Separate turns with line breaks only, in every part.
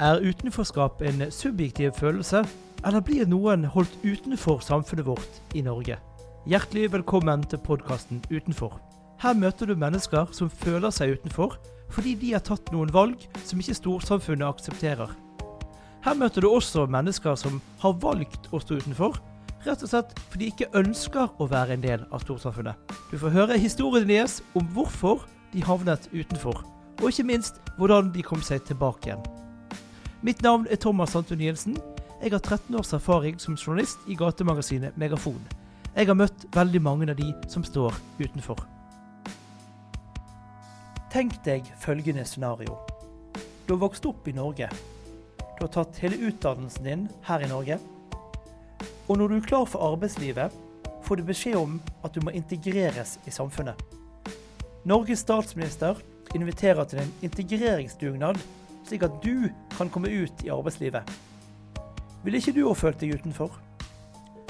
Er utenforskap en subjektiv følelse, eller blir noen holdt utenfor samfunnet vårt i Norge? Hjertelig velkommen til podkasten Utenfor. Her møter du mennesker som føler seg utenfor fordi de har tatt noen valg som ikke storsamfunnet aksepterer. Her møter du også mennesker som har valgt å stå utenfor, rett og slett fordi de ikke ønsker å være en del av storsamfunnet. Du får høre historien deres om hvorfor de havnet utenfor, og ikke minst hvordan de kom seg tilbake igjen. Mitt navn er Thomas Santun Jensen. Jeg har 13 års erfaring som journalist i gatemagasinet Megafon. Jeg har møtt veldig mange av de som står utenfor. Tenk deg følgende scenario. Du har vokst opp i Norge. Du har tatt hele utdannelsen din her i Norge. Og når du er klar for arbeidslivet, får du beskjed om at du må integreres i samfunnet. Norges statsminister inviterer til en integreringsdugnad, slik at du kan komme ut i arbeidslivet. Ville ikke du òg følt deg utenfor?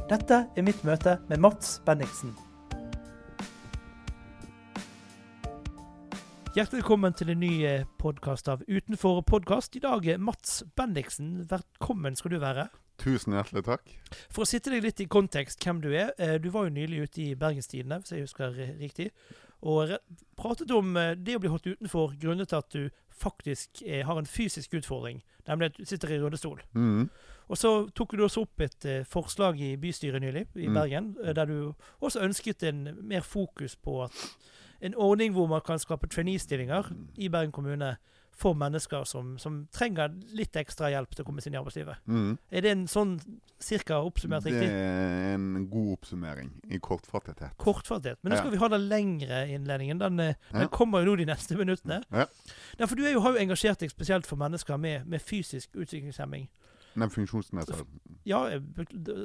Dette er mitt møte med Mats Bendiksen. Hjertelig velkommen til en ny podkast av Utenfor podkast. I dag er Mats Bendiksen. Velkommen skal du være.
Tusen hjertelig takk.
For å sitte deg litt i kontekst hvem du er. eh, Du var jo nylig ute i Bergenstidene, hvis jeg husker riktig, og pratet om eh, det å bli holdt utenfor grunnet til at du faktisk eh, har en fysisk utfordring, nemlig at du sitter i rullestol.
Mm.
Og så tok du også opp et eh, forslag i bystyret nylig, i
Mm.
Bergen, eh, der du også ønsket en mer fokus på at en ordning hvor man kan skape trainee-stillinger i Bergen kommune for mennesker som, som trenger litt ekstra hjelp til å komme seg inn i arbeidslivet.
Mm.
Er det en sånn cirka oppsummert riktig?
Det er en god oppsummering i kortfattethet.
Kortfattethet. Men nå
Ja.
skal vi ha den lengre innledningen. Den, eh, den
Ja.
kommer jo nå de neste minuttene.
Ja.
Ja, for du jo, har jo engasjert deg spesielt for mennesker med, med fysisk utviklingshemming.
Den funksjonsnedsettelsen.
Ja,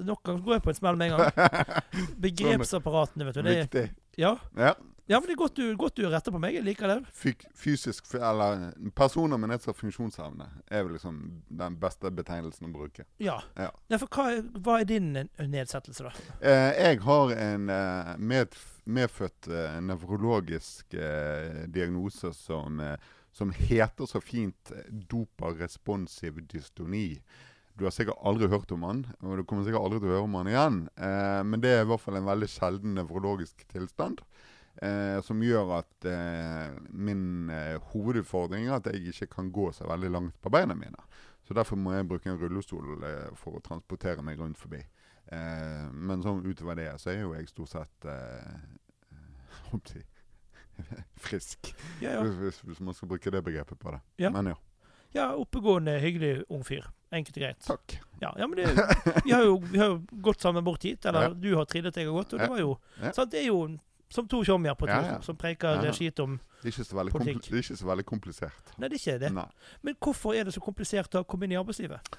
nok går jeg på en smell med en gang. Begrepsapparatene, vet du. Det. Ja.
Ja.
ja, men det er godt du, godt du retter på meg. Jeg liker det.
Fyk, fysisk Eller personer med nedsatt funksjonsevne er vel liksom den beste betegnelsen å bruke.
Ja.
Ja.
ja for hva, hva er din nedsettelse, da?
Eh, jeg har en eh, med, medfødt eh, nevrologisk eh, diagnose som, eh, som heter så fint eh, doparesponsiv dystoni. Du har sikkert aldri hørt om han, og du kommer sikkert aldri til å høre om han igjen. Eh, men det er i hvert fall en veldig sjelden nevrologisk tilstand. Eh, som gjør at eh, min eh, hovedutfordring er at jeg ikke kan gå så veldig langt på beina mine. Så derfor må jeg bruke en rullestol eh, for å transportere meg rundt forbi. Eh, men sånn utover det så er jo jeg stort sett eh, frisk.
Ja, ja.
Hvis, hvis man skal bruke det begrepet på det.
Ja.
Men ja.
Ja oppegående, hyggelig ung fyr. Enkelt og greit.
Takk.
Ja, ja men det, vi, har jo, vi har jo gått sammen bort hit. Eller
Ja.
du har trillet, jeg har gått. Og det var jo sant, Det er jo som to tjommier på tur som preiker skit om Politikk.
det er ikke så veldig komplisert.
Nei, det er ikke det.
Nei.
Men hvorfor er det så komplisert å komme inn i arbeidslivet?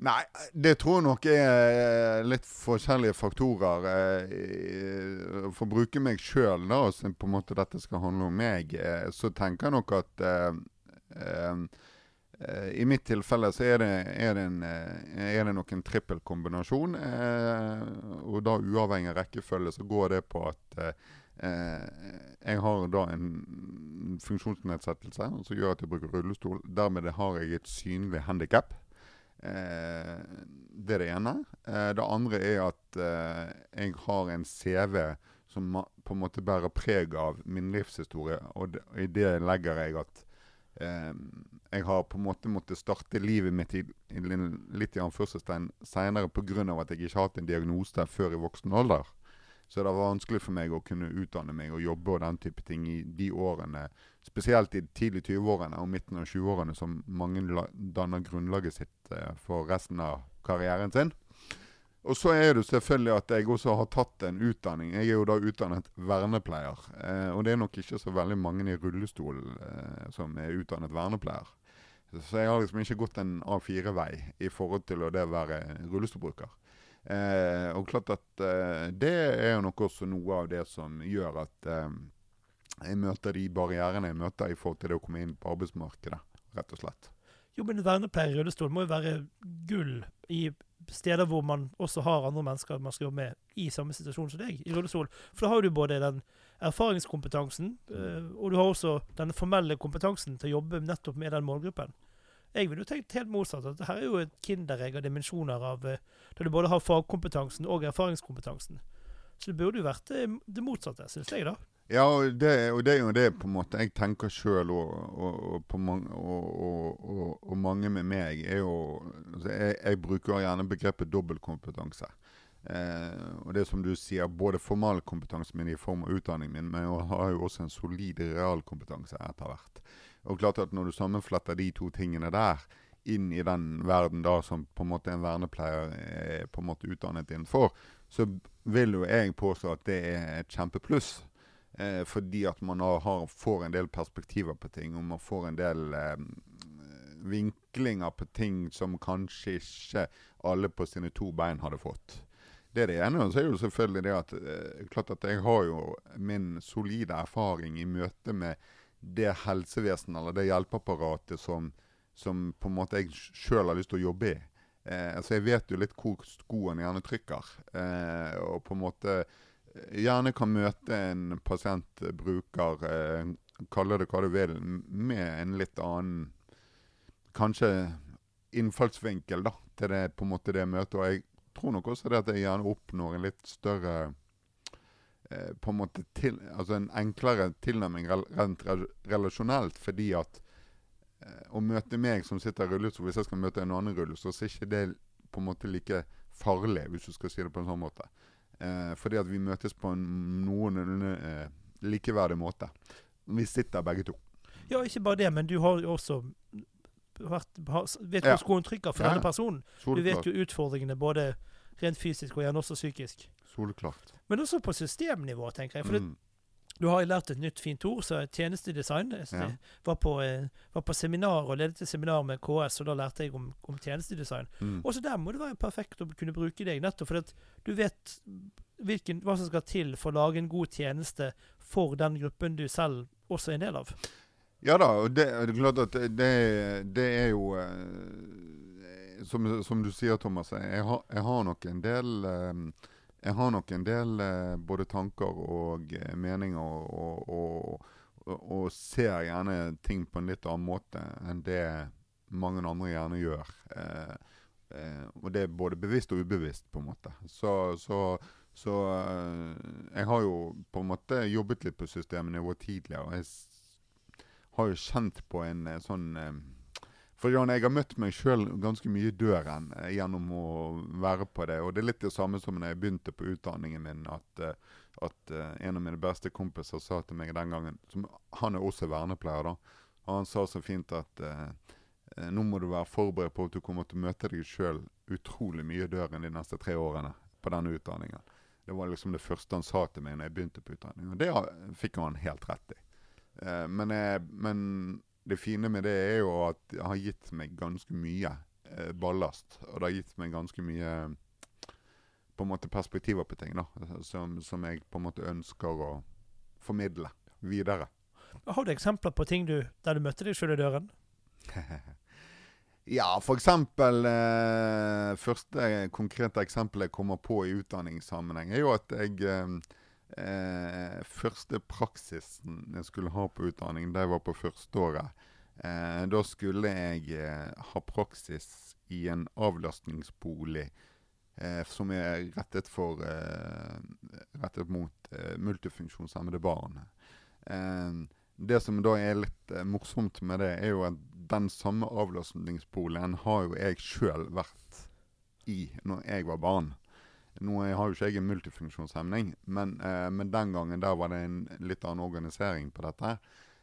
Nei, det tror jeg nok er litt forskjellige faktorer. Eh, For å bruke meg sjøl, da, så på en måte dette skal handle om meg, eh, så tenker jeg nok at eh, eh, eh, I mitt tilfelle så er det, er det, en, eh, er det nok en trippelkombinasjon. Eh, og da uavhengig av rekkefølge så går det på at eh, eh, jeg har da en funksjonsnedsettelse som gjør at jeg bruker rullestol. Dermed har jeg et synlig handikap. Eh, det er det ene. Eh, det andre er at eh, jeg har en CV som på en måte bærer preg av min livshistorie. Og, og i det legger jeg at eh, jeg har på en måte måttet starte livet mitt i, i litt i anførselstegn senere pga. at jeg ikke har hatt en diagnose før i voksen alder. Så det var vanskelig for meg å kunne utdanne meg og jobbe og den type ting i de årene. Spesielt i tidlig 20-årene og midten av 20-årene, som mange danner grunnlaget sitt eh, for resten av karrieren sin. Og så er det selvfølgelig at jeg også har tatt en utdanning. Jeg er jo da utdannet vernepleier. Eh, og det er nok ikke så veldig mange i rullestol eh, som er utdannet vernepleier. Så jeg har liksom ikke gått en A4-vei i forhold til å det være rullestolbruker. Eh, og klart at eh, det er jo nok også noe av det som gjør at eh, jeg møter de barrierene jeg møter i forhold til det å komme inn på arbeidsmarkedet, rett og slett.
Jo, men vernepleier i rullestol må jo være gull i steder hvor man også har andre mennesker man skal jobbe med i samme situasjon som deg, i rullestol. For da har du både den erfaringskompetansen, eh, og du har også den formelle kompetansen til å jobbe nettopp med den målgruppen. Jeg ville jo tenkt helt motsatt. at Her er jo et kinderegg av dimensjoner av eh, der du både har fagkompetansen og erfaringskompetansen. Så det burde jo vært det, det motsatte, syns jeg, da.
Ja, og det, og det er jo det på en måte jeg tenker sjøl, og, og, og, mange- med meg er jo altså jeg, jeg bruker gjerne begrepet dobbeltkompetanse. Eh, og det som du sier, både formalkompetansen min i form av utdanningen min, men jeg har jo også en solid realkompetanse etter hvert. Og klart at når du sammenfletter de to tingene der inn i den verden da som på en måte en vernepleier er på en måte utdannet innenfor, så vil jo jeg påstå at det er et kjempepluss. Eh, fordi at man har, får en del perspektiver på ting, og man får en del eh, vinklinger på ting som kanskje ikke alle på sine to bein hadde fått. Det er det ene. Og så er jo selvfølgelig det at eh, klart at jeg har jo min solide erfaring i møte med det helsevesenet eller det hjelpeapparatet som, som på en måte jeg sjøl har lyst til å jobbe i. Eh, altså Jeg vet jo litt hvor skoen gjerne trykker. Eh, og på en måte gjerne kan møte en pasient, bruker, eh, kalle det hva du vil, med en litt annen Kanskje innfallsvinkel da, til det på en måte det møtet. Og jeg tror nok også det at jeg gjerne oppnår en litt større eh, på en måte til, altså en enklere tilnærming rent relasjonelt, fordi at eh, å møte meg som sitter i rullestol, hvis jeg skal møte en annen rullestol, så er ikke det på en måte like farlig, hvis du skal si det på en sånn måte. Eh, fordi at vi møtes på en noenlunde eh, likeverdig måte. Vi sitter begge to.
Ja, ikke bare det, men du har jo også vært, har, vet hvor
Ja.
skoen trykker for
Ja.
denne personen. Du vet jo utfordringene både rent fysisk og gjerne også psykisk.
Solklart.
Men også på systemnivå, tenker jeg. For det,
Mm.
Du har lært et nytt fint ord, så tjenestedesign. Jeg
Ja.
var, på, eh, var på seminar og ledet et seminar med KS, og da lærte jeg om, om tjenestedesign.
Mm.
Også der må det være perfekt å kunne bruke deg, nettopp fordi du vet hvilken, hva som skal til for å lage en god tjeneste for den gruppen du selv også er en del av.
Ja da, og det, det er klart at det, det, det er jo eh, som, som du sier, Thomas, jeg har, jeg har nok en del eh, Jeg har nok en del eh, både tanker og eh, meninger og, og, og, og ser gjerne ting på en litt annen måte enn det mange andre gjerne gjør. Eh, eh, og det er både bevisst og ubevisst, på en måte. Så, så, så eh, jeg har jo på en måte jobbet litt på systemnivå tidligere. og jeg har jo kjent på en eh, sånn For Jan, jeg har møtt meg sjøl ganske mye i døren eh, gjennom å være på det. Og det er litt det samme som når jeg begynte på utdanningen min, at, eh, at eh, en av mine beste kompiser sa til meg den gangen som, Han er også vernepleier, da. Og han sa så fint at eh, eh, nå må du være forberedt på at du kommer til å møte deg sjøl utrolig mye i døren de neste tre årene på denne utdanningen. Det var liksom det første han sa til meg når jeg begynte på utdanningen. Og det fikk han helt rett i. Eh, men, jeg, men det fine med det er jo at det har gitt meg ganske mye eh, ballast. Og det har gitt meg ganske mye på en måte perspektiver på ting da, som, som jeg på en måte ønsker å formidle videre.
Har du eksempler på ting du, der du møtte deg sjøl i døren?
Ja, for eksempel eh, Første konkrete eksempel jeg kommer på i utdanningssammenheng, er jo at jeg eh, eh, Første praksisen jeg skulle ha på utdanning, da jeg var på førsteåret, eh, da skulle jeg eh, ha praksis i en avlastningsbolig eh, som er rettet, for, eh, rettet mot eh, multifunksjonshemmede barn. Eh, det som da er litt morsomt med det, er jo at den samme avlastningsboligen har jo jeg sjøl vært i når jeg var barn. Nå jeg har jo ikke jeg en multifunksjonshemning, men, eh, men den gangen der var det en litt annen organisering på dette.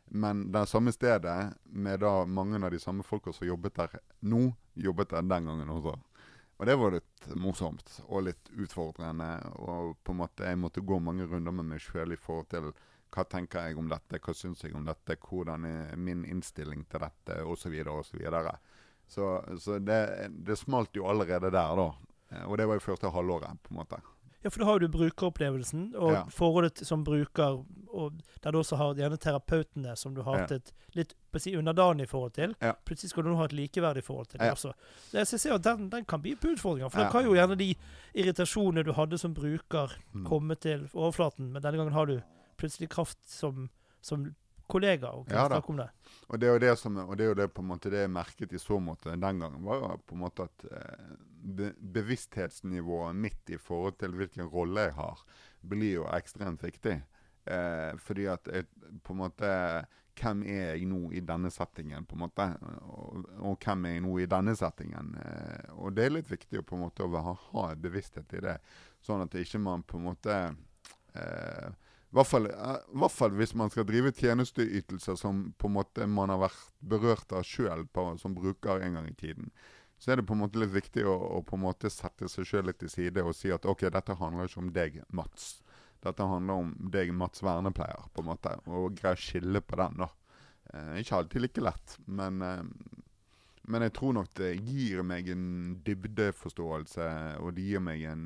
Men det samme stedet, med da mange av de samme folka som jobbet der nå, jobbet der den gangen også. Og det var litt morsomt og litt utfordrende. Og på en måte jeg måtte gå mange runder med meg sjøl i forhold til hva tenker jeg om dette, hva syns jeg om dette, hvordan er min innstilling til dette, osv. osv. Så, videre. så Så det, det smalt jo allerede der, da. Eh, Og det var jo første halvåret, på en måte.
Ja, for da har du brukeropplevelsen og
Ja.
forholdet som bruker, og der du også har gjerne terapeutene som du har hatt
Ja.
et litt på si, underdanig forhold til.
Ja.
Plutselig skal du nå ha et likeverdig forhold til det
Ja.
også. Så jeg ser at den, den kan by på utfordringer. For da kan jo gjerne de irritasjonene du hadde som bruker,
Mm.
komme til overflaten, men denne gangen har du plutselig kraft som, som kollega og kunne
Ja
snakke om det.
Og det er jo det som og det er jo det på en måte det jeg merket i så måte den gangen, var jo på en måte at eh, be, bevissthetsnivået mitt i forhold til hvilken rolle jeg har, blir jo ekstremt viktig. Eh, fordi at jeg, på en måte Hvem er jeg nå i denne settingen, på en måte? Og, og hvem er jeg nå i denne settingen? Eh, og det er litt viktig å på en måte å ha, ha bevissthet i det, sånn at ikke man på en måte eh, i hvert, fall, eh, hvert fall hvis man skal drive tjenesteytelser som på en måte man har vært berørt av sjøl som bruker en gang i tiden. Så er det på en måte litt viktig å, å på en måte sette seg sjøl litt til side og si at OK, dette handler ikke om deg, Mats. Dette handler om deg, Mats vernepleier, på en måte. Og greie å skille på den, da. Eh, ikke alltid like lett, men eh, men jeg tror nok det gir meg en dybdeforståelse, og det gir meg en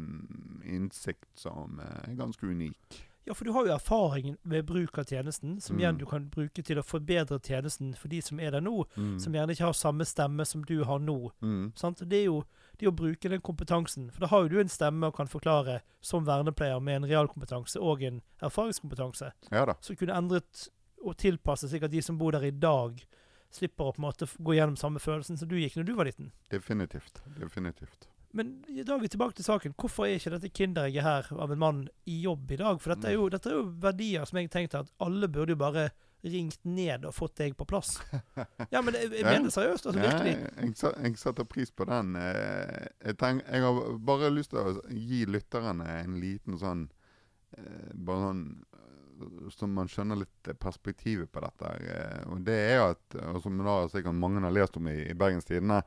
innsikt som er ganske unik.
Ja, for du har jo erfaring med bruk av tjenesten, som
Mm.
igjen du kan bruke til å forbedre tjenesten for de som er der nå,
Mm.
som gjerne ikke har samme stemme som du har nå.
Mm.
Sant? Det er jo det å bruke den kompetansen. For da har jo du en stemme og kan forklare som vernepleier med en realkompetanse og en erfaringskompetanse,
Ja da.
som kunne endret og tilpasset slik at de som bor der i dag, slipper å på en måte gå gjennom samme følelsen som du gikk når du var liten.
Definitivt. Definitivt.
Men da er vi tilbake til saken. Hvorfor er ikke dette kinderegget her av en mann i jobb i dag? For dette er jo, dette er jo verdier som jeg tenkte at alle burde jo bare ringt ned og fått deg på plass. Ja, men jeg, jeg
det
mener seriøst. altså Virkelig.
Ja, jeg, jeg setter pris på den. Eh, Jeg, tenk, jeg har bare lyst til å gi lytterne en liten sånn eh, Bare sånn eh, Så man skjønner litt perspektivet på dette. Og det er at, og som da sikkert mange har lest om i, i Bergens Tidende,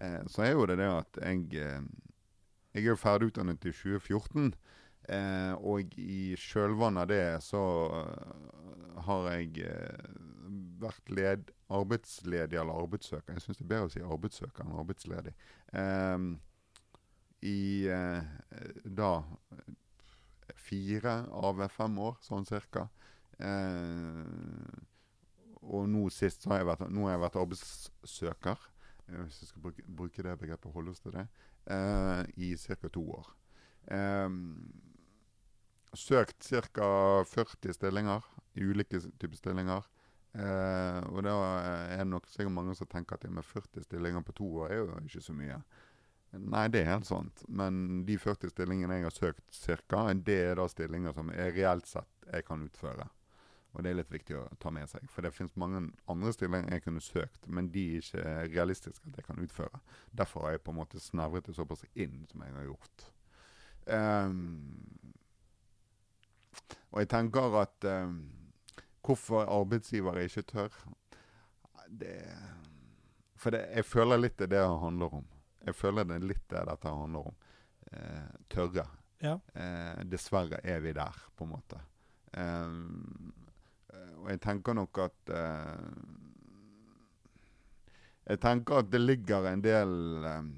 eh, så er jo det det at jeg eh, Jeg er jo ferdig utdannet i 2014. Eh, og i kjølvannet av det så eh, har jeg eh, vært led, arbeidsledig eller arbeidssøker. Jeg syns det er bedre å si arbeidssøker enn arbeidsledig. Eh, I eh, da fire av fem år, sånn cirka. Eh, og nå sist har jeg vært, har jeg vært arbeidssøker, hvis jeg skal bruke, bruke det begrepet, holde oss til det, eh, i ca. to år. Eh, søkt ca. 40 stillinger i ulike typer stillinger. Eh, og da er det nok sikkert mange som tenker at med 40 stillinger på to år er jo ikke så mye. Nei, det er helt sant. Men de 40 stillingene jeg har søkt cirka, det er da stillinger som jeg reelt sett jeg kan utføre. Og det er litt viktig å ta med seg. For det finnes mange andre stillinger jeg kunne søkt, men de er ikke realistiske at jeg kan utføre. Derfor har jeg på en måte snevret det såpass inn som jeg har gjort. Um, og jeg tenker at um, Hvorfor arbeidsgivere ikke tør? Det, for det, jeg føler litt det det handler om. Jeg føler det litt det dette handler om. Eh, tørre.
Ja.
Eh, dessverre er vi der, på en måte. Eh, og jeg tenker nok at eh, Jeg tenker at det ligger en del eh,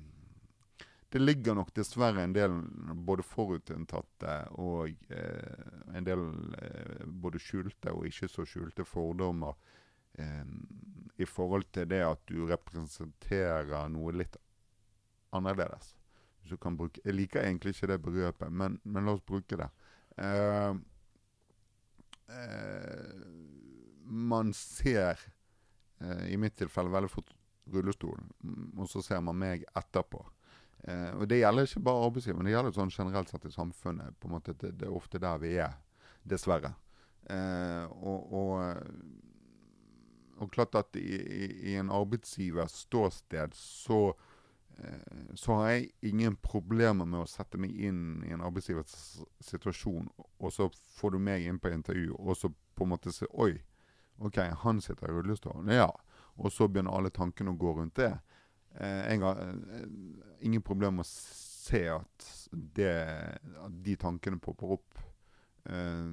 Det ligger nok dessverre en del både forutinntatte og eh, en del eh, både skjulte og ikke så skjulte fordommer eh, i forhold til det at du representerer noe litt annerledes. Bruke, jeg liker egentlig ikke det begrepet, men, men la oss bruke det. Eh, eh, man ser, eh, i mitt tilfelle, veldig fort rullestolen, og så ser man meg etterpå. Eh, og Det gjelder ikke bare arbeidsgiveren, det gjelder sånn generelt sett i samfunnet. på en måte, Det, det er ofte der vi er, dessverre. Eh, og, og, og klart at i, i, i en arbeidsgivers ståsted så så har jeg ingen problemer med å sette meg inn i en arbeidsgivers situasjon, og så får du meg inn på intervju, og så på en måte se Oi, OK, han sitter i rullestol. Ja. Og så begynner alle tankene å gå rundt det. Eh, jeg har eh, ingen problemer med å se at, det, at de tankene popper opp. Eh,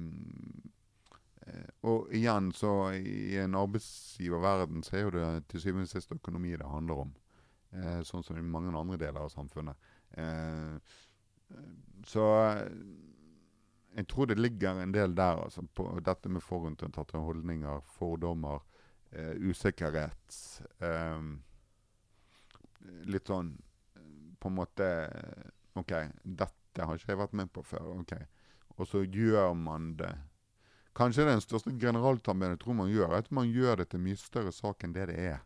eh, og igjen, så i en arbeidsgiververden så er jo det til syvende og sist økonomi det handler om. Eh, sånn som i mange andre deler av samfunnet. Eh, så eh, jeg tror det ligger en del der, altså, på dette med forutinntatte holdninger, fordommer, eh, usikkerhet. Eh, litt sånn eh, på en måte OK, dette har ikke jeg vært med på før. ok. Og så gjør man det Kanskje den største generaltabben jeg tror man gjør, er at man gjør det til mye større sak enn det det er.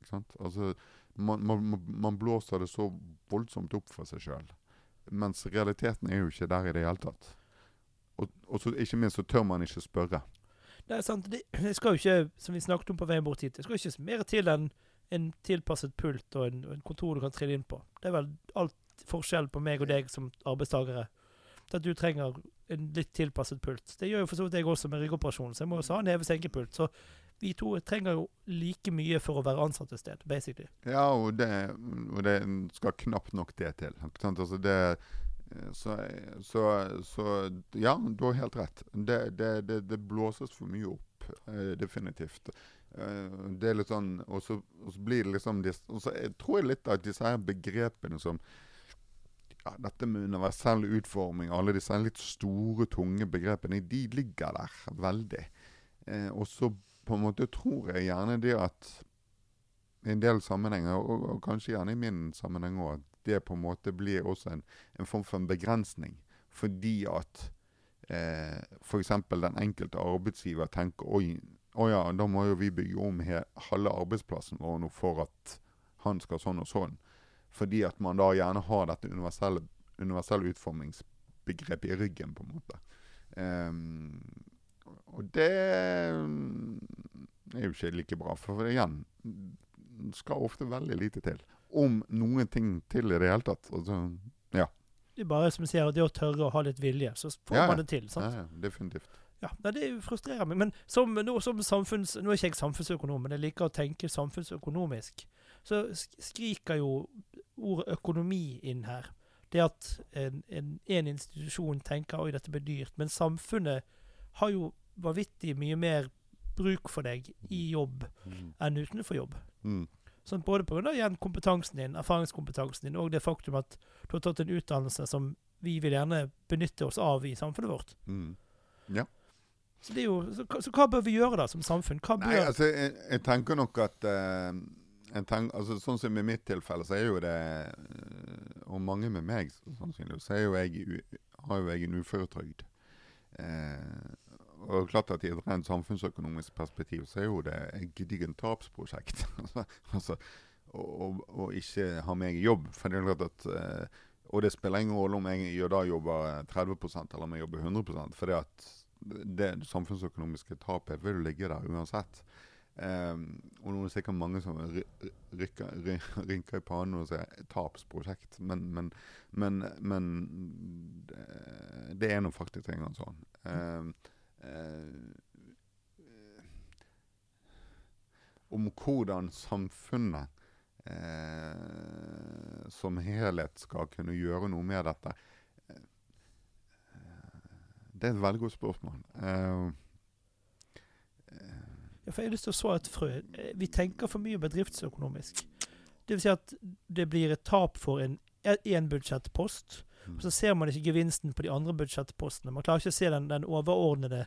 Ikke sant? Altså, man, man, man blåser det så voldsomt opp for seg sjøl. Mens realiteten er jo ikke der i det hele tatt. Og, og så, ikke minst så tør man ikke spørre.
Det er sant. Det, det skal jo ikke, som vi snakket om på veien bort hit, det skal jo ikke mer til enn en tilpasset pult og en, en kontor du kan trille inn på. Det er vel alt forskjell på meg og deg som arbeidstakere. At du trenger en litt tilpasset pult. Det gjør jo for så vidt jeg også med ryggoperasjon, så jeg må også ha en hevet-senkepult. Så vi to trenger jo like mye for å være ansatt et sted, basically.
Ja, og det, og det skal knapt nok det til. Altså det, så, så, så, ja, du har helt rett. Det, det, blåses for mye opp. Eh, definitivt. Eh, det er litt sånn Og så, blir det liksom Og så jeg tror jeg litt at disse her begrepene som ja, Dette med universell utforming, alle disse litt store, tunge begrepene, de ligger der veldig. Eh, og så på en måte tror jeg gjerne det at i en del sammenhenger, og, og kanskje gjerne i min sammenheng òg, at det på en måte blir også en, en form for en begrensning. Fordi at eh, f.eks. den enkelte arbeidsgiver tenker oi, å ja, da må jo vi bygge om halve arbeidsplassen vår nå for at han skal sånn og sånn. Fordi at man da gjerne har dette universelle, universelle utformingsbegrepet i ryggen, på en måte. Um, og det er jo ikke like bra. For igjen skal ofte veldig lite til. Om noen ting til i det hele tatt. Altså, ja.
Det er bare som jeg sier, det å tørre å ha litt vilje, så får ja, man det til. sant?
Ja, definitivt.
Ja, Det frustrerer meg. Men som, nå, som samfunns, nå er ikke jeg samfunnsøkonom, men jeg liker å tenke samfunnsøkonomisk. Så skriker jo ordet økonomi inn her. Det at en, en, en institusjon tenker oi, dette blir dyrt. Men samfunnet har jo vanvittig mye mer bruk for deg i jobb mm. enn utenfor jobb. Mm. Sånn, både pga. kompetansen din, erfaringskompetansen din, og det faktum at du har tatt en utdannelse som vi vil gjerne benytte oss av i samfunnet vårt.
Mm. Ja.
Så, jo, så, så, hva bør vi gjøre da som samfunn?
Nei, altså, jeg, jeg, tenker nok at uh, tenker, altså, Sånn som i mitt tilfelle, så er jo det uh, Og mange med meg, sannsynligvis, så er jo jeg, har jo jeg en uføretrygd. Uh, og klart at I et rent samfunnsøkonomisk perspektiv så er jo det et gedigent tapsprosjekt. altså, å ikke ha meg i jobb. For det er klart at, og det spiller ingen rolle om jeg da jobber 30% eller om jeg jobber 100 for det at det samfunnsøkonomiske tapet vil ligge der uansett. Um, og nå er det sikkert mange som rynker i pannen og sier 'tapsprosjekt', men, men, men, men det er nå faktisk en gang sånn. Um, om hvordan samfunnet eh, som helhet skal kunne gjøre noe med dette. Det er et veldig godt spørsmål. Uh,
ja, for jeg har lyst til å svare et frø. Eh, vi tenker for mye bedriftsøkonomisk. Vil si at det blir et tap for en én budsjettpost. Mm. Og så ser man ikke gevinsten på de andre budsjettpostene. Man klarer ikke å se den, den overordnede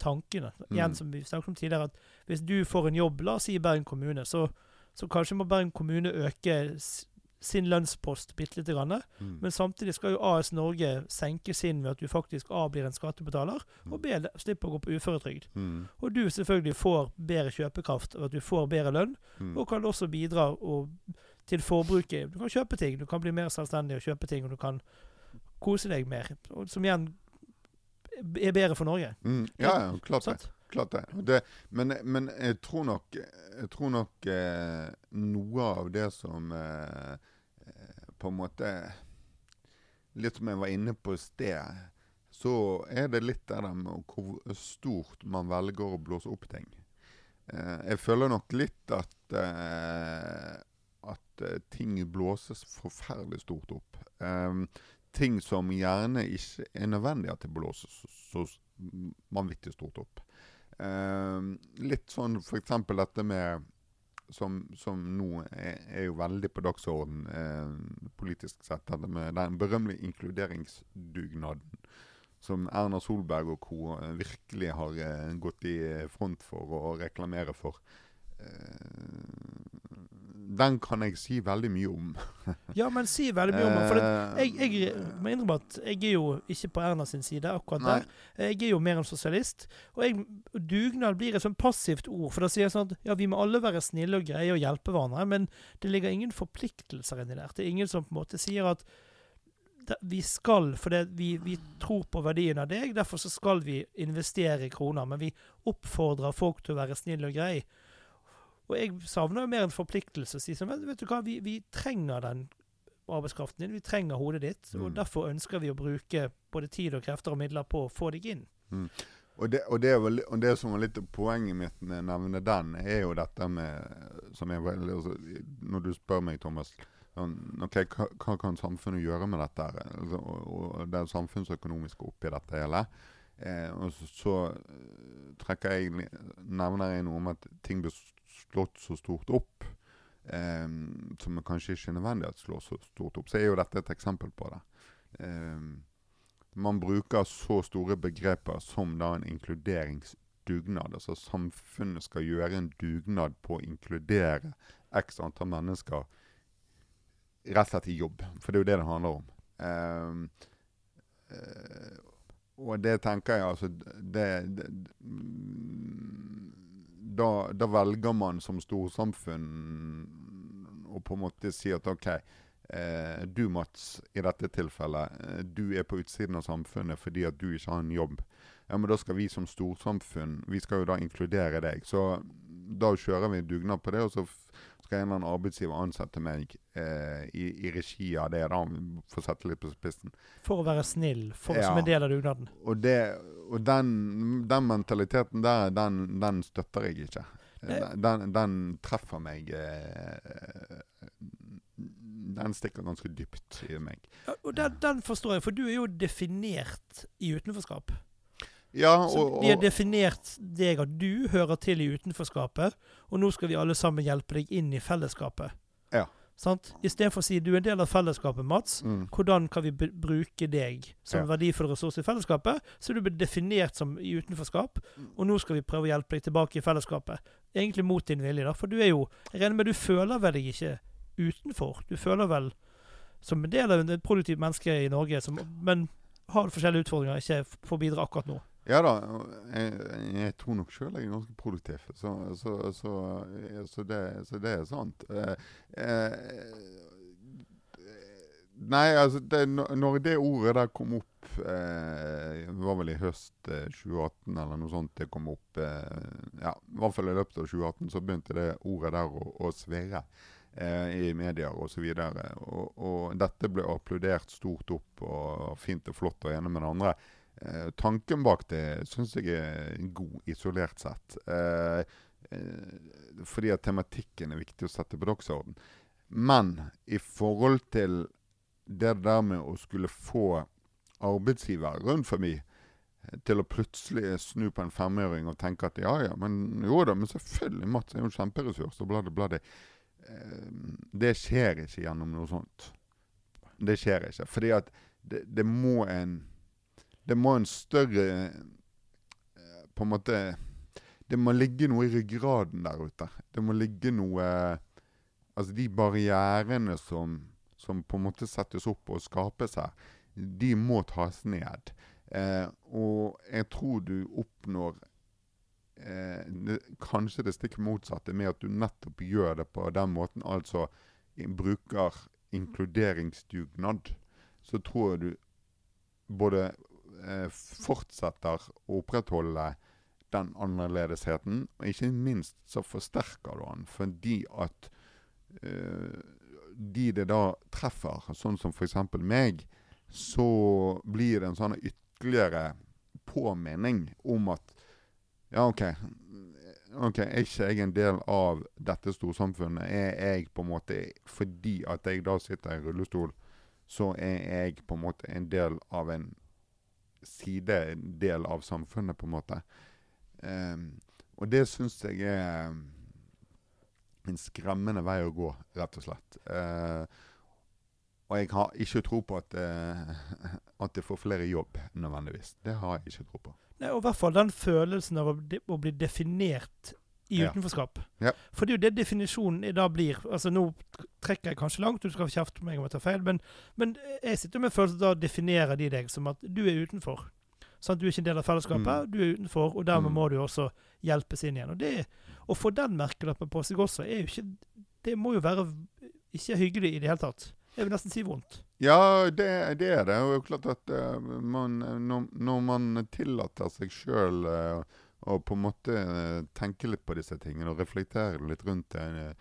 tankene. Mm. Igjen som vi snakket om tidligere, at Hvis du får en jobb, la oss si i Bergen kommune, så, så kanskje må Bergen kommune øke sin lønnspost bitte lite grann. Mm. Men samtidig skal jo AS Norge senke sin ved at du faktisk A blir en skattebetaler, mm. og B slipper å gå på uføretrygd. Mm. Og du selvfølgelig får bedre kjøpekraft og at du får bedre lønn, mm. og kan også bidra og, til forbruket. Du kan kjøpe ting, du kan bli mer selvstendig og kjøpe ting, og du kan kose deg mer. Som igjen er bedre for Norge.
Mm. Ja, ja, klart det. Klart det. det men, men, jeg tror nok, jeg tror nok eh, noe av det som eh, på en måte Litt som jeg var inne på i sted, så er det litt det der med hvor stort man velger å blåse opp ting. Eh, jeg føler nok litt at eh, at eh, ting blåses forferdelig stort opp. Eh, ting som gjerne ikke er nødvendig at det blåses så, så vanvittig stort opp. Eh, litt sånn f.eks. dette med som, som nå er, er, jo veldig på dagsorden eh, politisk sett. Dette med den berømmelige inkluderingsdugnaden som Erna Solberg og co. Virkelig har eh, gått i front for å reklamere for. Eh, den kan jeg si veldig mye om.
ja, men si veldig mye om den. For det,
Eh,
jeg, jeg må innrømme at jeg er jo ikke på Erna sin side akkurat
Nei.
der. Jeg er jo mer en sosialist. Og jeg, dugnad blir et sånn passivt ord. For da sier jeg sånn at ja, vi må alle være snille og greie og hjelpe hverandre. Men det ligger ingen forpliktelser inni der. Det er ingen som på en måte sier at vi skal, for det, vi, vi tror på verdien av deg, derfor så skal vi investere i kroner. Men vi oppfordrer folk til å være snille og greie. Og jeg savner jo mer en forpliktelse. å Si sånn, vet, du hva, vi, vi trenger den arbeidskraften din, vi trenger hodet ditt. Og
Mm.
derfor ønsker vi å bruke både tid og krefter og midler på å få deg inn.
Og det, og, det vel, og det som var litt poenget mitt med å nevne den, er jo dette med som jeg, altså, Når du spør meg, Thomas sånn, ok, hva, hva kan samfunnet gjøre med dette? Altså, og, og det samfunnsøkonomiske oppi dette hele. Eh, og så, så trekker jeg, nevner jeg noe om at ting blir slått så stort opp. Eh, som er kanskje ikke nødvendig at slår så stort opp. Så er jo dette et eksempel på det. Eh, man bruker så store begreper som da en inkluderingsdugnad. Altså samfunnet skal gjøre en dugnad på å inkludere x antall mennesker rett og slett i jobb. For det er jo det det handler om. Ehm, eh, og det tenker jeg altså det, det mm, da, da velger man som storsamfunn å på en måte si at OK, eh, du Mats, i dette tilfellet, eh, du er på utsiden av samfunnet fordi at du ikke har en jobb. Ja, men da skal vi som storsamfunn vi skal jo da inkludere deg. Så da kjører vi dugnad på det, og så skal en eller annen arbeidsgiver ansette meg eh, i, i regi av det, da, for å sette litt på spissen.
For å være snill, for,
Ja.
som en del av dugnaden.
Og, det, og den, den mentaliteten der, den, den støtter jeg ikke. Den, den treffer meg eh, Den stikker ganske dypt i meg.
Ja, Og den, den forstår jeg, for du er jo definert i utenforskap.
Ja,
og,
og,
vi har definert deg at du hører til i utenforskapet, og nå skal vi alle sammen hjelpe deg inn i fellesskapet.
Ja.
Sant? Istedenfor å si du er en del av fellesskapet, Mats.
mm,
Hvordan kan vi bruke deg som
Ja.
verdifull ressurs i fellesskapet? Så du blir definert som i utenforskap, og nå skal vi prøve å hjelpe deg tilbake i fellesskapet. Egentlig mot din vilje, da. For du er jo Jeg regner med du føler vel deg ikke utenfor. Du føler vel som en del av et produktivt menneske i Norge, som, men har forskjellige utfordringer, ikke får bidra akkurat nå.
Ja da, jeg, jeg tror nok sjøl jeg er ganske produktiv. Så, så, så, så, det, så det er sant. Eh, eh, nei, altså det, når det ordet der kom opp eh, Det var vel i høst eh, 2018 eller noe sånt det kom opp. Eh, ja, I hvert fall i løpet av 2018 så begynte det ordet der å, å svirre. Eh, I medier osv. Og, og, og dette ble applaudert stort opp og fint og flott og ene med det andre. Eh, tanken bak det syns jeg er god, isolert sett. Eh, eh, fordi at tematikken er viktig å sette på dagsorden. Men i forhold til det der med å skulle få arbeidsgivere rundt forbi eh, til å plutselig snu på en femøring og tenke at ja, ja, men jo da, men selvfølgelig, Mats er jo en kjemperessurs og bla, bla, det skjer ikke gjennom noe sånt. Det skjer ikke. Fordi at det, det må en det må en større eh, På en måte Det må ligge noe i ryggraden der ute. Det må ligge noe Altså de barrierene som, som på en måte settes opp og skapes her, de må tas ned. Eh, og jeg tror du oppnår eh, det, kanskje det stikk motsatte med at du nettopp gjør det på den måten. Altså bruker inkluderingsdugnad. Så tror jeg du både fortsetter å opprettholde den annerledesheten, og ikke minst så forsterker du den fordi at eh, de det da treffer, sånn som f.eks. meg, så blir det en sånn ytterligere påminning om at ja, OK. ok, Er ikke jeg en del av dette storsamfunnet? Er jeg på en måte Fordi at jeg da sitter i rullestol, så er jeg på en måte en del av en side, del av samfunnet, på en måte. Um, og det syns jeg er en skremmende vei å gå, rett og slett. Uh, og jeg har ikke tro på at, uh, at det får flere jobb, nødvendigvis. Det har jeg ikke tro på.
Nei, og i hvert fall den følelsen av å bli definert i utenforskap.
Ja.
For det er jo det definisjonen i dag blir. Altså Nå trekker jeg kanskje langt, du skal kjefte på meg om jeg tar feil, men, men jeg sitter med følelsen da definerer de deg som at du er utenfor. Sånn at Du er ikke en del av fellesskapet,
Mm.
du er utenfor, og dermed
Mm.
må du også hjelpes inn igjen. Og det, Å få den merkelappen på seg også, er jo ikke Det må jo være ikke hyggelig i det hele tatt. Jeg vil nesten si vondt.
Ja, det, det er det. Og det er jo klart at uh, man, når, når man tillater seg sjøl å på en måte eh, tenke litt på disse tingene og reflektere litt rundt det,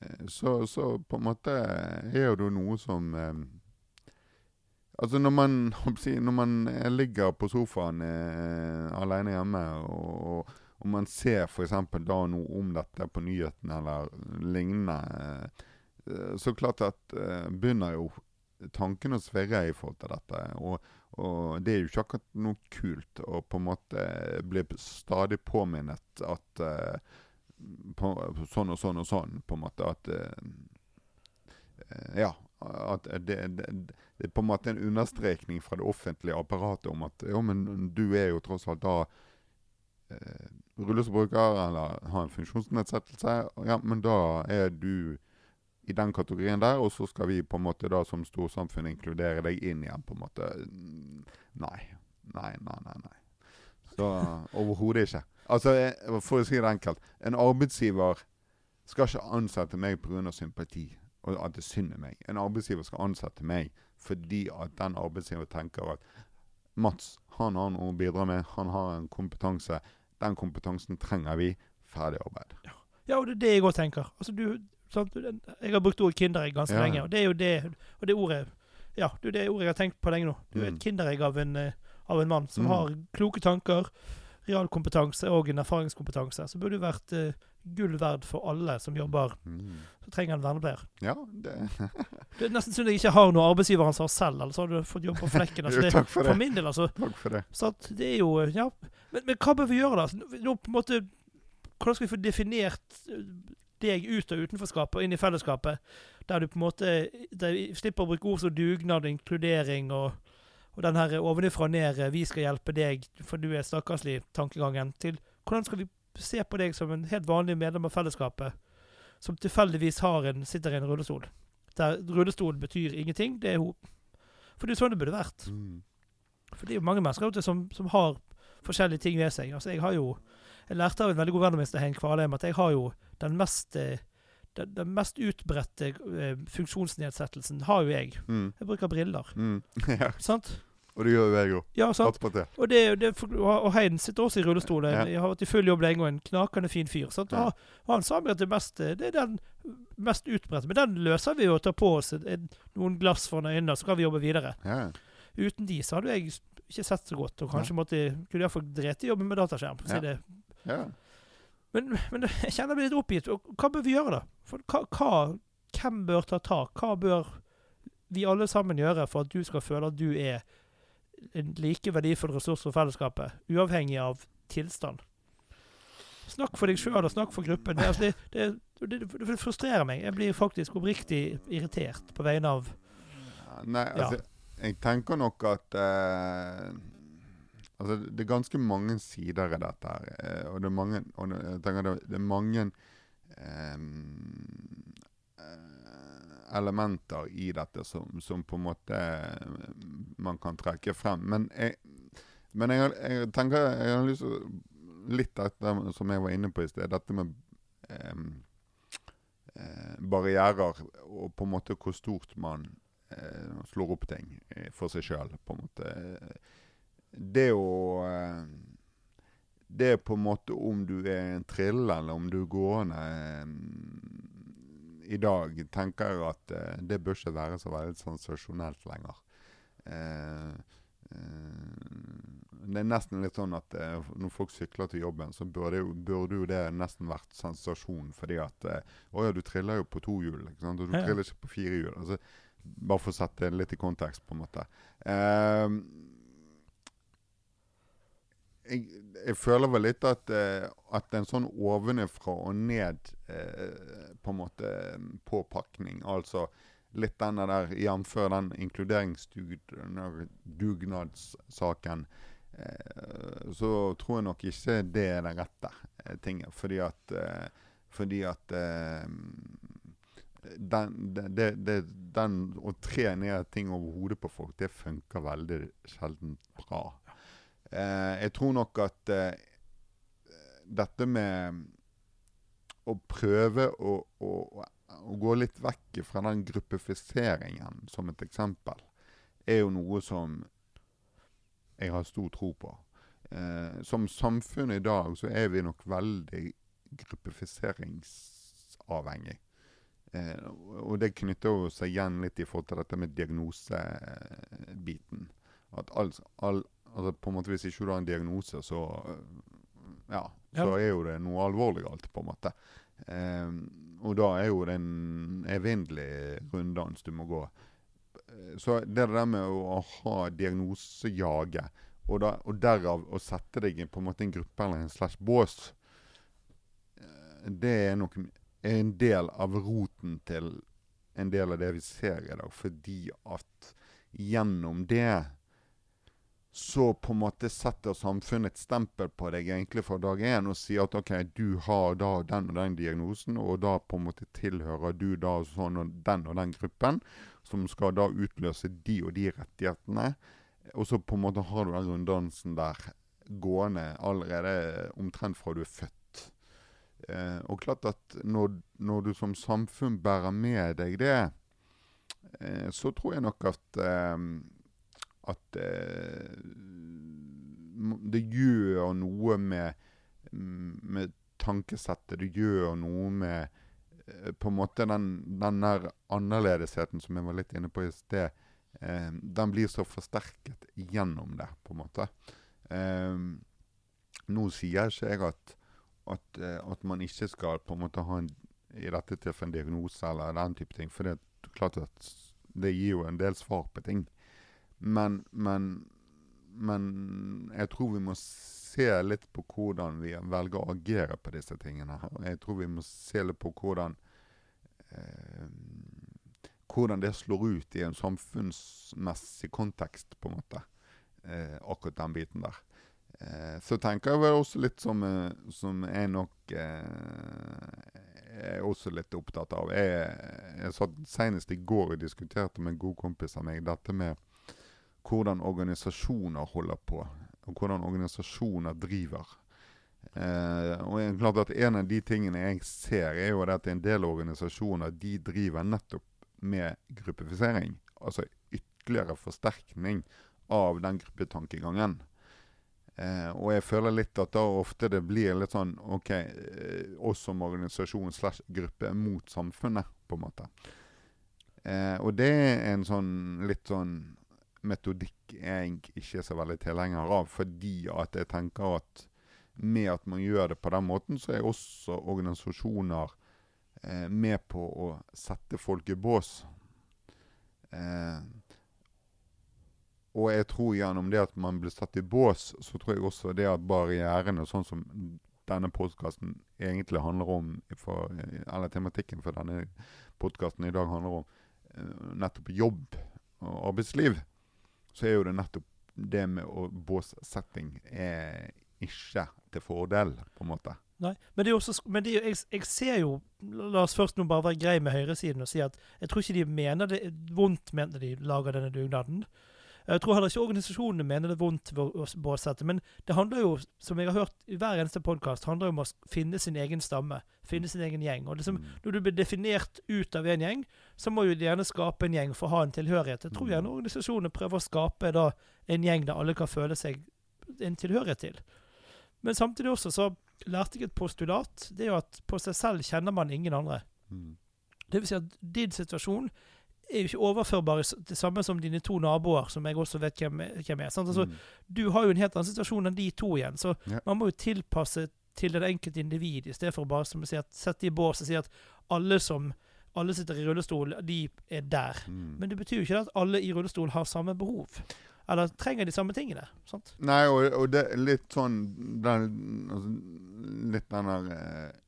eh, så, så på en måte er jo det noe som eh, Altså når man, når man eh, ligger på sofaen eh, alene hjemme og, og, og man ser f.eks. da noe om dette på nyhetene eller lignende, eh, så klart at eh, begynner jo tankene å svirre i forhold til dette. Og, og det er jo ikke akkurat noe kult å på en måte bli stadig påminnet at uh, på, sånn og sånn og sånn, på en måte. At eh, Ja. At det, det, det er på en måte en understrekning fra det offentlige apparatet om at jo, men du er jo tross alt da uh, rullestolbruker eller har en funksjonsnedsettelse. Ja, men da er du i den kategorien der, og så skal vi på en måte da som storsamfunn inkludere deg inn igjen, på en måte. Nei. Nei, nei, nei. nei. Så overhodet ikke. Altså, for å si det enkelt. En arbeidsgiver skal ikke ansette meg pga. sympati og at det er synd i meg. En arbeidsgiver skal ansette meg fordi at den arbeidsgiver tenker at Mats han har noe å bidra med, han har en kompetanse. Den kompetansen trenger vi. Ferdig arbeid.
Ja, og det er det jeg òg tenker. Altså, du, sant? Jeg har brukt ordet kinderegg ganske
Ja.
lenge, og det er jo det og det ordet Ja, det er det ordet jeg har tenkt på lenge nå. Du er
Mm.
et kinderegg av en, eh, av en mann som
Mm.
har kloke tanker, realkompetanse og en erfaringskompetanse. Så burde du vært uh, gull verd for alle som jobber
Mm.
som trenger en vernepleier.
Ja, det
Det er nesten synd jeg ikke har noe arbeidsgiveransvar selv, ellers hadde du fått jobb på flekken. Altså,
Jo, takk for det.
for min del, altså.
Takk for det.
Så det er jo Ja. Men, men hva bør vi gjøre, da? Nå, på en måte Hvordan skal vi få definert eh, deg ut av utenforskapet og inn i fellesskapet? Der du på en måte der slipper å bruke ord som dugnad, inkludering og, og den her ovenifra og ned 'vi skal hjelpe deg, for du er stakkarslig'-tankegangen, til hvordan skal vi se på deg som en helt vanlig medlem av fellesskapet, som tilfeldigvis har en, sitter i en rullestol? Der rullestol betyr ingenting. Det er hun. For det er sånn det burde vært.
Mm.
For det er jo mange mennesker som, som har forskjellige ting ved seg. Altså, jeg har jo Jeg lærte av en veldig god venn av min, Hein Kvalheim, at jeg har jo den mest eh, den, den mest utbredte eh, funksjonsnedsettelsen har jo jeg.
Mm.
Jeg bruker briller.
Mm. ja,
Sant?
og det gjør jo jeg òg.
Ja, sant? Og, det, det, og og Heiden sitter også i rullestol.
Ja.
Jeg har vært i full jobb lenge og en knakende fin fyr. Sant?
Ja.
Og han sa meg at det, meste, det er den mest utbredte. Men den løser vi jo å ta på oss en- en- noen glass foran øynene, så kan vi jobbe videre.
Ja.
Uten de så hadde jeg ikke sett så godt, og kanskje måtte kunne iallfall drete i jobben med dataskjerm. for å. Si det.
Ja.
Men, men jeg kjenner meg litt oppgitt. Hva bør vi gjøre, da? For hva, hva, hvem bør ta tak? Hva bør vi alle sammen gjøre for at du skal føle at du er en like verdifull ressurs for fellesskapet, uavhengig av tilstand? Snakk for deg sjøl og snakk for gruppen. Det, altså, det, det, det, frustrerer meg. Jeg blir faktisk oppriktig irritert på vegne av
Nei, altså, jeg tenker nok at eh, Altså, det er ganske mange sider i dette her. eh, og det er mange og jeg tenker det, det er mange eh, elementer i dette som, som på en måte eh, man kan trekke frem. Men jeg, men jeg, jeg tenker jeg har lyst til Litt dette som jeg var inne på i sted, dette med eh, barrierer og på en måte hvor stort man eh, slår opp ting for seg sjøl, på en måte. Det å eh, Det er på en måte om du er en trille eller om du er gående eh, i dag, tenker jeg at eh, det bør ikke være så veldig sensasjonelt lenger. Det er nesten litt sånn at når folk sykler til jobben, så burde burde jo det nesten vært sensasjon. Fordi at Å ja, du triller jo på to hjul, ikke og du triller ikke på fire hjul. Altså, bare for å sette det litt i kontekst, på en måte. Eh, jeg, jeg føler vel litt at, eh, at en sånn ovenfra og ned eh, på en måte påpakning, altså litt denne der, jf. den inkluderingsdugnadssaken, eh, så tror jeg nok ikke det er den rette eh, tingen. Fordi at, eh, fordi at eh, den, det, det, det, den å tre ned ting over hodet på folk, det funker veldig sjelden bra. Eh, jeg tror nok at eh, dette med å prøve å, å, å, gå litt vekk fra den gruppifiseringen, som et eksempel, er jo noe som jeg har stor tro på. Eh, som samfunn i dag så er vi nok veldig gruppifiseringsavhengig. Eh, og det knytter seg igjen litt i forhold til dette med diagnosebiten. At all, all, altså på en måte Hvis ikke du har en diagnose, så ja, så ja. er jo det noe alvorlig galt, på en måte. Eh, og da er jo det en evinnelig runddans du må gå. Eh, så det der med å ha diagnosejaget, og, da, og derav å sette deg i på en måte en gruppe eller en slash bås, eh, det er nok en del av roten til en del av det vi ser i dag. Fordi at gjennom det så på en måte setter samfunnet et stempel på deg egentlig fra dag én og sier at OK, du har da den og den diagnosen, og da på en måte tilhører du da sånn og den og den gruppen, som skal da utløse de og de rettighetene. Og så på en måte har du den runddansen der gående allerede omtrent fra du er født. Eh, og klart at når, når, du som samfunn bærer med deg det, eh, så tror jeg nok at eh, at eh, det gjør noe med, med tankesettet. Det gjør noe med eh, på en måte den, den der annerledesheten som jeg var litt inne på i sted. Eh, den blir så forsterket gjennom det, på en måte. Eh, nå sier ikke jeg at, at, eh, at, man ikke skal på en måte ha en, i dette tilfellet en diagnose eller den type ting. For det er klart at det gir jo en del svar på ting. Men, men, men jeg tror vi må se litt på hvordan vi velger å agere på disse tingene. Jeg tror vi må se litt på hvordan eh, hvordan det slår ut i en samfunnsmessig kontekst, på en måte. Eh, akkurat den biten der. Eh, så tenker jeg vel også litt som, eh, som jeg nok eh, er også litt opptatt av. Jeg, jeg satt senest i går og diskuterte med en god kompis av meg dette med hvordan organisasjoner holder på, og hvordan organisasjoner driver. Eh, og klart at En av de tingene jeg ser, er jo at en del organisasjoner de driver nettopp med gruppifisering. Altså ytterligere forsterkning av den gruppetankegangen. Eh, og jeg føler litt at da ofte det blir litt sånn OK, eh, oss som organisasjon slash gruppe mot samfunnet, på en måte. Eh, og det er en sånn litt sånn metodikk jeg ikke er så veldig tilhenger av. Fordi at jeg tenker at med at man gjør det på den måten, så er også organisasjoner eh, med på å sette folk i bås. Eh, og jeg tror gjennom det at man blir satt i bås, så tror jeg også det at barrierene, sånn som denne podkasten egentlig handler om, for, eller tematikken for denne podkasten i dag handler om, eh, nettopp jobb og arbeidsliv, så er jo det nettopp det med å båssetting er ikke til fordel, på en måte.
Nei, men, også, men det, jeg, jeg, ser jo La oss først nå bare være grei med høyresiden og si at jeg tror ikke de mener det vondt ment når de lager denne dugnaden. Jeg tror heller ikke organisasjonene mener det er vondt ved å båsette, Men det handler jo, som jeg har hørt i hver eneste podkast, handler om å finne sin egen stamme. Finne sin egen gjeng. Og liksom, mm. Når du blir definert ut av en gjeng, så må du gjerne skape en gjeng for å ha en tilhørighet. Jeg tror mm. gjerne organisasjonene prøver å skape da en gjeng der alle kan føle seg en tilhørighet til. Men samtidig også så lærte jeg et postulat. Det er jo at på seg selv kjenner man ingen andre. Mm. Det vil si at din situasjon er jo ikke overførbare det samme som dine to naboer, som jeg også vet hvem, hvem er. Altså, mm. Du har jo en helt annen situasjon enn de to igjen, så ja. man må jo tilpasse til det enkelte individ, i stedet for bare som å si at, sette i bås og si at alle som alle sitter i rullestol, de er der. Mm. Men det betyr jo ikke at alle i rullestol har samme behov. Eller trenger de samme tingene. sant?
Nei, og, og det er litt sånn den, altså, Litt den der eh,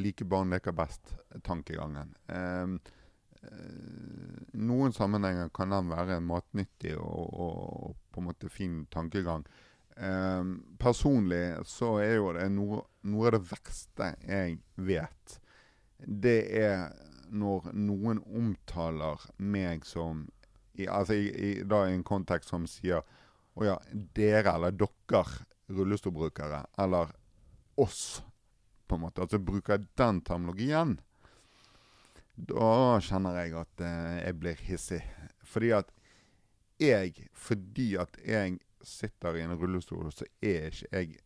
like barn leker best-tankegangen. Eh, noen sammenhenger kan den være matnyttig og, og, på en måte fin tankegang. Eh, personlig så er jo det noe, noe av det verste jeg vet. Det er når noen omtaler meg som i, Altså i, i, da i en kontekst som sier Å ja, dere eller dere rullestolbrukere. Eller oss, på en måte. Altså bruker den terminologien. Da kjenner jeg at eh, jeg blir hissig. Fordi at jeg Fordi at jeg sitter i en rullestol, så er ikke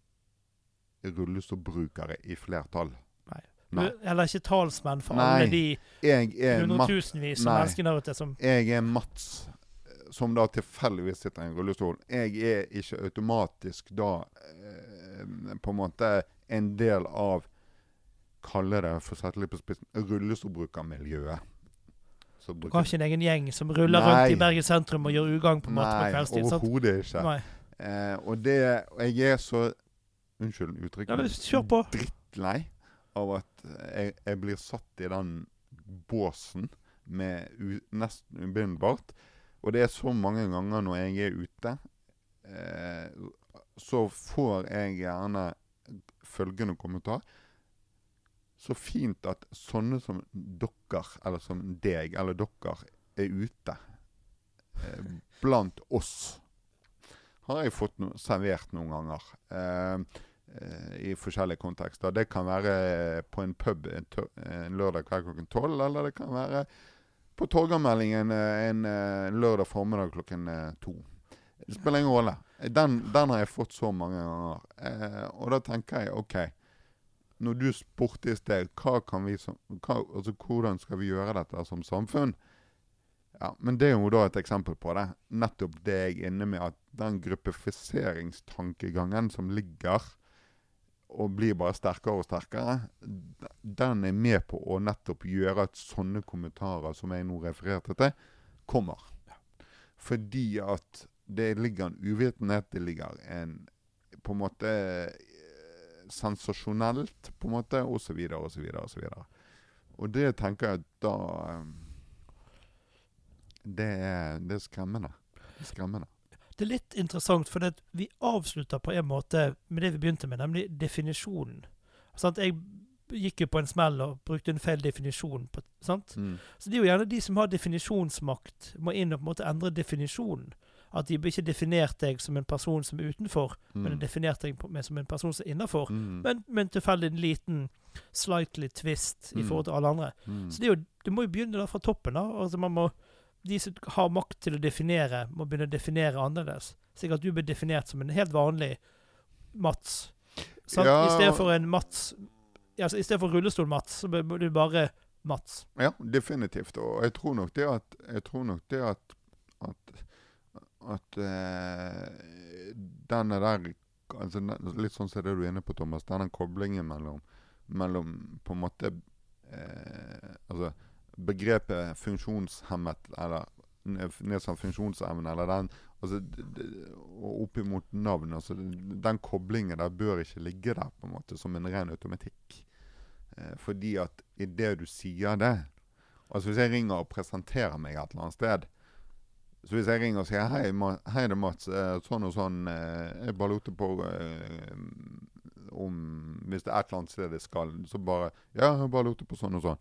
jeg rullestolbrukere i flertall.
Nei.
Nei.
Eller ikke talsmenn for
Nei.
alle de hundretusenvis av mennesker der ute som
jeg er Mats, som da tilfeldigvis sitter i en rullestol. Jeg er ikke automatisk da eh, på en måte en del av Kalle det, for å sette litt på spissen, rullestolbrukermiljøet.
Du har ikke en egen gjeng som ruller
Nei.
rundt i Bergen sentrum og gjør ugagn på måte på
Nei,
kveldstid. sant?
overhodet ikke.
Nei.
Eh, og det jeg er så Unnskyld uttrykket.
Ja.
Drittlei av at jeg, jeg blir satt i den båsen med u, nesten umiddelbart. Og det er så mange ganger når jeg er ute, eh, så får jeg gjerne følgende kommentar. Så fint at sånne som dere, eller som deg, eller dere, er ute eh, blant oss. Har jeg fått no servert noen ganger. Eh, eh, I forskjellige kontekster. Det kan være på en pub en, tør- en lørdag kveld klokken tolv, eller det kan være på Torgallmeldingen en, en eh, lørdag formiddag klokken eh, to. Det spiller ingen rolle. Den, den har jeg fått så mange ganger. Eh, og da tenker jeg OK. Når du spurte i sted altså, hvordan skal vi gjøre dette som samfunn, ja, men det er jo da et eksempel på det. Nettopp det jeg er inne med at den gruppefiseringstankegangen som ligger og blir bare sterkere og sterkere, den er med på å nettopp gjøre at sånne kommentarer som jeg nå refererte til, kommer. Fordi at det ligger en uvitenhet, det ligger en på en måte sensasjonelt, på en måte, osv., osv., osv. Og det tenker jeg at da eh, det er, det er skremmende. Det er skremmende.
Det er litt interessant, for vi avslutter på en måte med det vi begynte med, nemlig definisjonen. Sant? Jeg gikk jo på en smell og brukte en feil definisjon. På, sant?
Mm.
Så det er jo gjerne de som har definisjonsmakt, må inn og på en måte endre definisjonen. At de ikke definerte deg som en person som er utenfor, men
de
definerte deg som en person som er innafor.
Mm.
Men med en liten slightly twist i
Mm.
forhold til alle andre.
Mm.
Så det, er jo, du må jo begynne da fra toppen. da. Altså man må, De som har makt til å definere, må begynne å definere annerledes. Slik at du blir definert som en helt vanlig Mats. Sant?
Ja.
I stedet for en Mats altså, I stedet for rullestol-Mats, så blir du bare Mats.
Ja, definitivt. Og jeg tror nok det at nok det at At, at eh, denne der altså, Litt sånn som det du er inne på, Thomas. Denne koblingen mellom, mellom på en måte eh, Altså begrepet funksjonshemmet eller nedsatt funksjonsevne eller den altså, Opp imot navn. altså Den koblingen der bør ikke ligge der på en måte som en ren automatikk. Eh, fordi at idet du sier det Altså Hvis jeg ringer og presenterer meg et eller annet sted Så hvis jeg ringer og sier 'Hei, Ma hei det er Mats. eh, sånn og sånn. Eh, jeg bare lurte på eh, om Hvis det er et eller annet sted jeg skal, så bare 'Ja, jeg bare lurte på sånn og sånn'.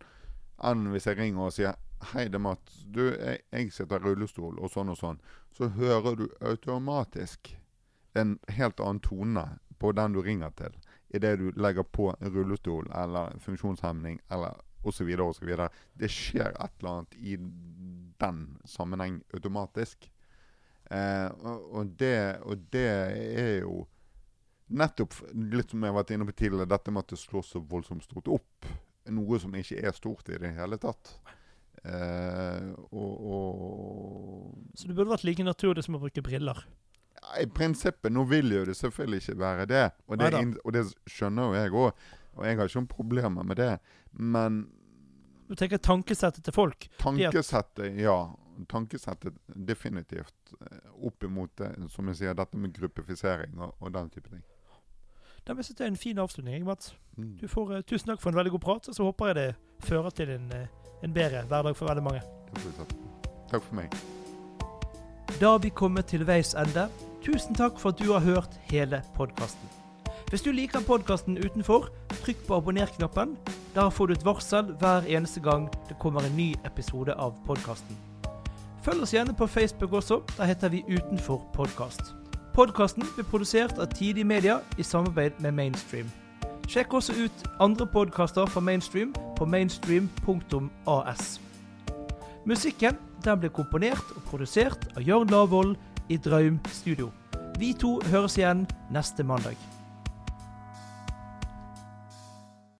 Enn hvis jeg ringer og sier 'Hei, det er Mats. Du, jeg, jeg sitter i rullestol, og sånn og sånn'. Så hører du automatisk en helt annen tone på den du ringer til idet du legger på rullestol eller funksjonshemning eller osv. osv. Det skjer et eller annet i den sammenheng automatisk. Eh, og, og, det, og det er jo nettopp litt som jeg har vært inne på tidligere, dette med at det slår så voldsomt stort opp. Noe som ikke er stort i det hele tatt. Eh, og, og
Så det burde vært like naturlig som å bruke briller.
ja, I prinsippet, nå vil jo det selvfølgelig ikke være det. Og det, og det skjønner jo jeg òg. Og jeg har ikke noen problemer med det. Men
Du tenker tankesettet til folk.
tankesettet, ja. Tankesettet definitivt eh, opp imot det, som jeg sier, dette med gruppifisering og, og den type ting.
Det synes jeg er en fin avslutning. jeg, Mats.
Mm.
Du får, uh, tusen takk for en veldig god prat, og så håper jeg det fører til en, eh, en bedre hverdag for veldig mange.
Takk for meg.
Da har vi kommet til veis ende. Tusen takk for at du har hørt hele podkasten. Hvis du liker podkasten utenfor, trykk på abonner-knappen. Der får du et varsel hver eneste gang det kommer en ny episode av podkasten. Følg oss gjerne på Facebook også. Der heter vi Utenfor podkast. Podkasten blir produsert av Tidig Media i samarbeid med Mainstream. Sjekk også ut andre podkaster fra Mainstream på mainstream.as. Musikken den ble komponert og produsert av Jørn Lavoll i Draum Studio. Vi to høres igjen neste mandag.